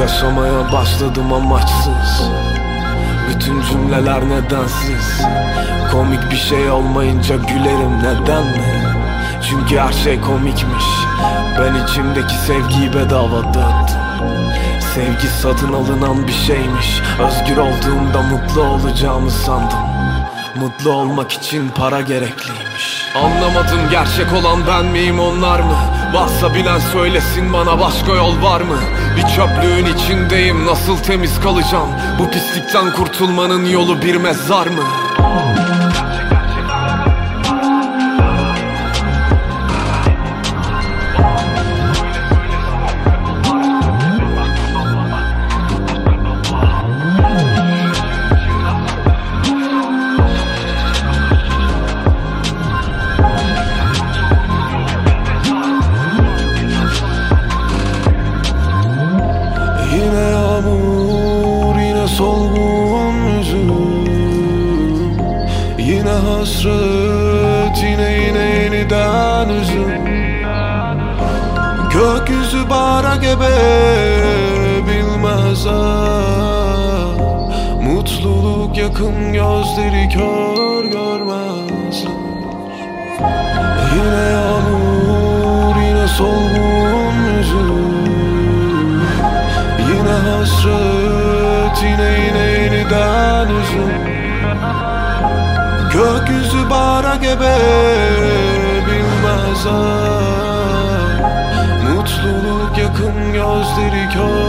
Yaşamaya başladım amaçsız. Bütün cümleler nedensiz. Komik bir şey olmayınca gülerim neden? Mi? Çünkü her şey komikmiş. Ben içimdeki sevgiyi bedava dağıttım. Sevgi satın alınan bir şeymiş. Özgür olduğumda mutlu olacağımı sandım. Mutlu olmak için para gerekliymiş. Anlamadım gerçek olan ben miyim onlar mı? Varsa bilen söylesin bana başka yol var mı? Bir çöplüğün içindeyim nasıl temiz kalacağım? Bu pislikten kurtulmanın yolu bir mezar mı? Yine hasret, yine yine yeniden üzüm. Gökyüzü bara gebe bilmez Mutluluk yakın gözleri kör görmez. Yine yağmur, yine solgun yüzüm. Yine hasret yine yine yeniden üzüm Gökyüzü bara gebe bilmez Mutluluk yakın gözleri kör